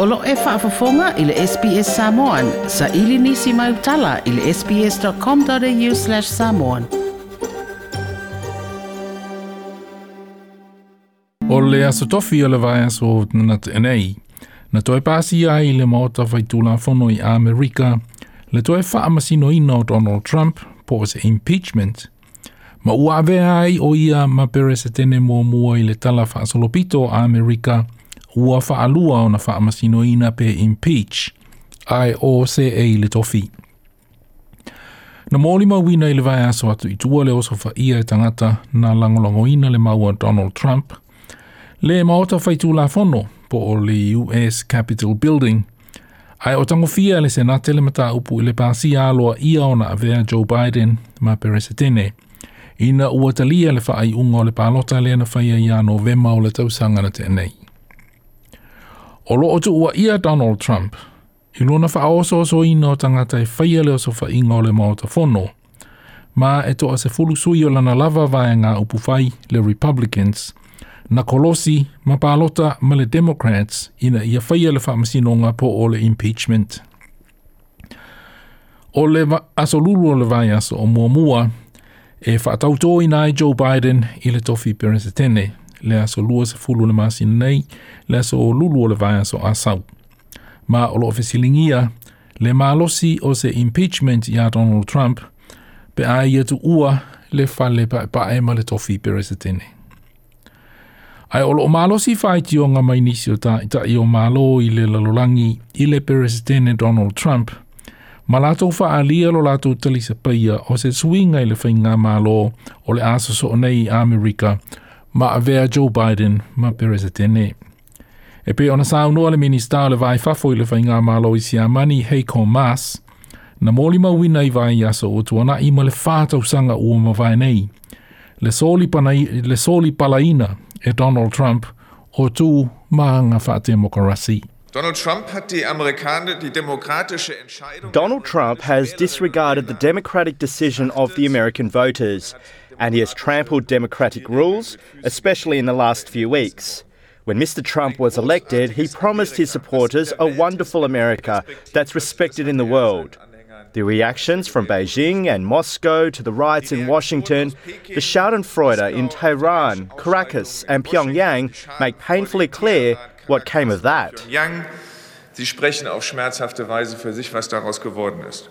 Olo e whaafafonga i le SPS Samoan. Sa ili nisi mai utala i le sps.com.au slash samoan. O le aso tofi o le vai aso na tenei. Na toi pasi ai le maota vai tula fono i Amerika. Le toi whaamasino ino Donald Trump po se impeachment. Ma ua ai o ia ma pere se tene mua mua i le tala wha solopito Amerika. Amerika ua whaalua o na whaamasinoina pe impeach, ai o se e le tofi. Na mōli mau wina i le vai aso atu i tua le oso wha ia e tangata na langolongoina le maua Donald Trump, le maota whaitu la fono po o le US Capitol Building, ai o tango fia le senate le mata upu i le pāsi aloa ia ona na avea Joe Biden ma perese tene. Ina ua talia le wha ai unga o le pālota le na whaia ia novema o le tausanga na tenei. O lo otu ua ia Donald Trump, i luna wha aoso o so ina o tangata e whaia leo so wha inga o le whono, ma e toa se fulu sui o lana lava vai ngā upu whai le Republicans, na kolosi ma pālota ma le Democrats ina ia whaia le wha masinonga po o le impeachment. O le aso lulu o le vai aso o mua mua, e whaatautoi nai Joe Biden i le tofi peresetene, tene, le aso lua se fulu le masina nei le aso lulu o le vai aso asau. Ma o loo fesilingia, le malosi o se impeachment ya Donald Trump, pe a ia tu ua le fale pa, pa ema le tofi pere se tene. Ai o loo malosi fai ti o nga mai nisi o ta, ta i o malo i le lalolangi i le pere se tene Donald Trump, ma lātou wha alia lo lātou tali se paia o se suinga i le whainga malo o le aso so nei Amerika, America, ma avea Joe Biden ma perese tene. E pe ona sa unua le minister le vai fafo i le whainga malo i si amani hei kon mas, na moli ma wina i vai yaso o tuana i ma le whātau sanga ua ma vai nei. Le soli, panai, le soli palaina e Donald Trump o tu ma anga wha demokarasi. Donald Trump has disregarded the democratic decision of the American voters. and he has trampled democratic rules, especially in the last few weeks. When Mr. Trump was elected, he promised his supporters a wonderful America that's respected in the world. The reactions from Beijing and Moscow to the riots in Washington, the Schadenfreude in Tehran, Caracas, and Pyongyang make painfully clear what came of that. Sie sprechen auf schmerzhafte Weise für sich, was daraus geworden ist.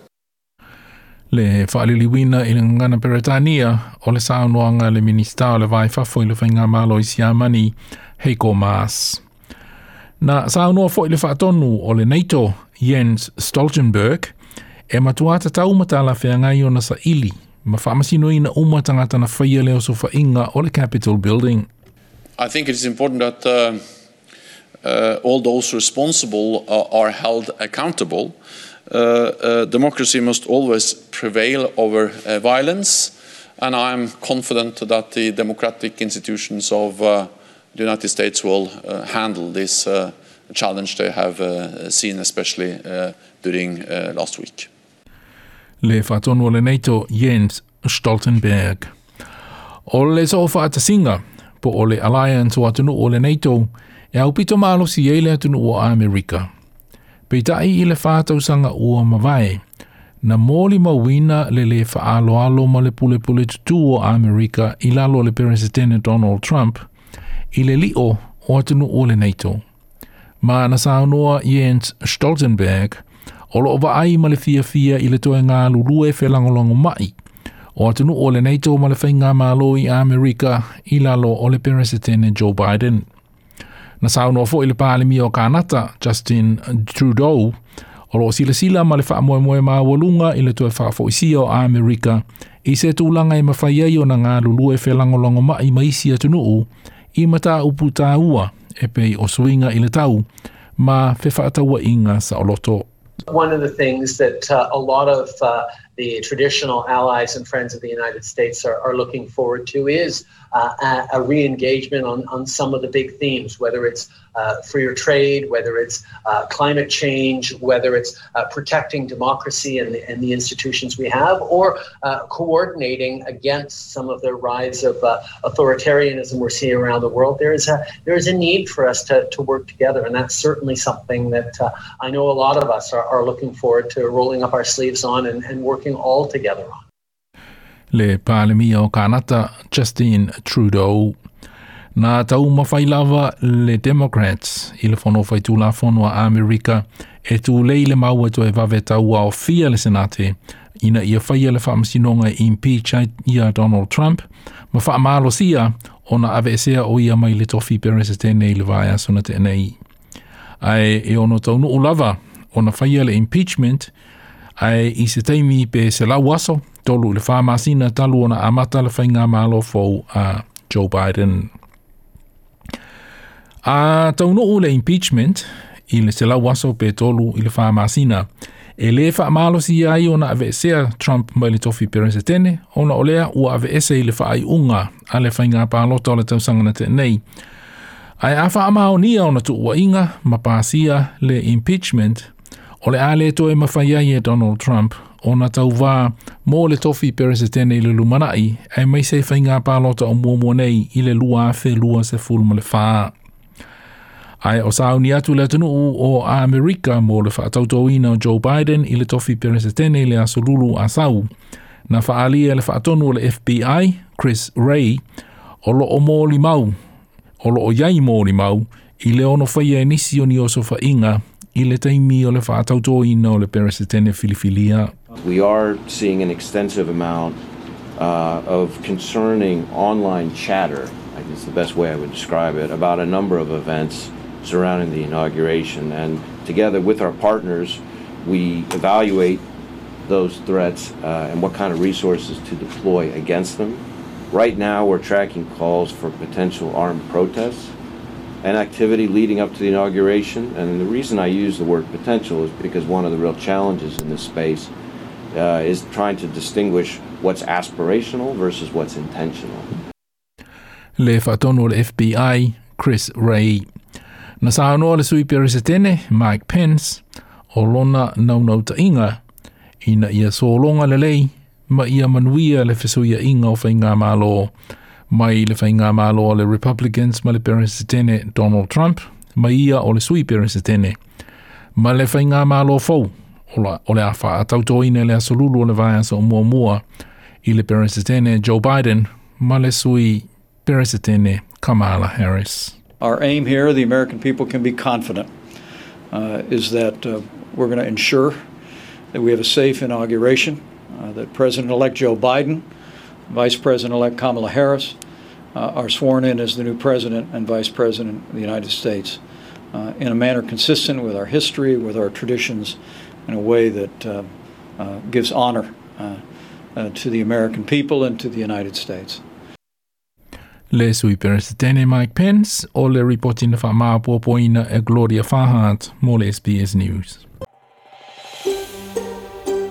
le whaaliliwina i ngana Peretania o le saunoanga le minista o le vai fafo i le whainga malo i siamani hei ko maas. Na saunoa fo i le whaatonu o le NATO Jens Stoltenberg e matuata taumata la whianga i ona sa ili ma whaamasino i na umatanga tana whaia leo so whainga o le Capitol Building. I think it is important that uh, uh, all those responsible uh, are held accountable. Uh, uh, democracy must always prevail over uh, violence, and I'm confident that the democratic institutions of the United States will handle this challenge they have seen, especially during last week. Le NATO Jens Stoltenberg. Ole le sofa ata singa, po ole alliance o atunu o NATO, e au pito malo si ele atunu o Amerika. peitaʻi i le fatausaga ua mavae na moli mawina le lē faaaloalo ma le pulepule tutū o amerika i lalo le peresetene donald trump i le liʻo o atunuu o le naito ma na saunoa jens stoltenberg o loo ai ma le fiafia i le toega lulue felagolago maʻi o atunuu o le naito ma le faiga mālo i amerika i lalo o le peresetene joe biden na saunoa foʻi le palemi o kanata justin trudeau o loo silasila ma le faamoemoe maualuga i le toe faafoʻisia o amerika i se tulaga e mafai ai ona galulue felagologo maʻi ma isi atunuu i mataupu tāua e pei o suiga i le tau ma inga fefaatauaʻiga loto. One of the things that uh, a lot of uh, the traditional allies and friends of the United States are, are looking forward to is uh, a re engagement on, on some of the big themes, whether it's uh, freer trade, whether it's uh, climate change, whether it's uh, protecting democracy and the, and the institutions we have, or uh, coordinating against some of the rise of uh, authoritarianism we're seeing around the world. There is a, there is a need for us to, to work together, and that's certainly something that I know a lot of us are, are looking forward to rolling up our sleeves on and, and working all together on. le palemi o kanata Justin Trudeau. Nā tau mawhai lava le Democrats i le whono whai tūla whono a Amerika e tū lei le maua tu e vave tau a o fia le senate ina ia whaia le whaamasinonga i impeach ia Donald Trump ma whaamalo sia o na avesea e o ia mai le tofi peres e tēnei le vaia suna tēnei. Ai e ono tau nuu lava o na whaia le impeachment ai i se teimi pe se lau waso tolu le faa masina talu ona amata le fainga malo fou a Joe Biden. A tauno u le impeachment i le sela waso pe tolu i le faa masina. E le faa malo si ai ona ave sea Trump mai le tofi perense tene, ona olea u ave ese i le faa ai unga a le fainga palota o le tausangana te nei. Ai a faa mao nia ona tu ua inga ma paasia le impeachment o le ale to e mawhaiai e Donald Trump ona tau wā, mō le tofi pere se tēne i le lumanai, e mai se whai ngā pālota o mua mua nei i le lua awhi lua se fulma le whā. Ai o sāu ni atu le tunu o Amerika mō le whaatautouina o Joe Biden i le tofi pere se tēne i e le asolulu a sau. Na whaalia le whaatonu o le FBI, Chris Ray, o lo o mōli mau, o lo o iai mōli mau, i le ono whaia e nisi o ni o sofa inga, i le teimi o le whaatautouina o le pere se tēne filifilia. We are seeing an extensive amount uh, of concerning online chatter, I guess the best way I would describe it, about a number of events surrounding the inauguration. And together with our partners, we evaluate those threats uh, and what kind of resources to deploy against them. Right now, we're tracking calls for potential armed protests and activity leading up to the inauguration. And the reason I use the word potential is because one of the real challenges in this space uh, is trying to distinguish what's aspirational versus what's intentional. Le FBI Chris Ray. Na sa anoa le sui peresetene Mike Pence o lona naunau inga ina ia solonga lelei ma ia manuia le fesuia inga o whainga malo mai le whainga malo le Republicans ma le peresetene Donald Trump ma ia o le sui peresetene ma le whainga malo fau ola, o le a le o le mua mua i le peresetene Joe Biden ma le sui peresetene Kamala Harris. Our aim here, the American people can be confident, uh, is that uh, we're going to ensure that we have a safe inauguration, uh, that President-elect Joe Biden, Vice President-elect Kamala Harris uh, are sworn in as the new President and Vice President of the United States uh, in a manner consistent with our history, with our traditions, in a way that uh, uh, gives honor uh, to the American people and to the United States. Les Wipers Danny Mike Pence og le reporting fra Marburg på en Gloria Fahad. mål SBS News.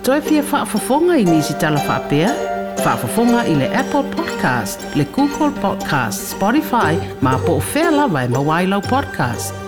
Toi pia fa fafonga i nisi tala fa pia. Fa fafonga i le Apple Podcast, le Google Podcast, Spotify, ma po fela vai mawailau podcast.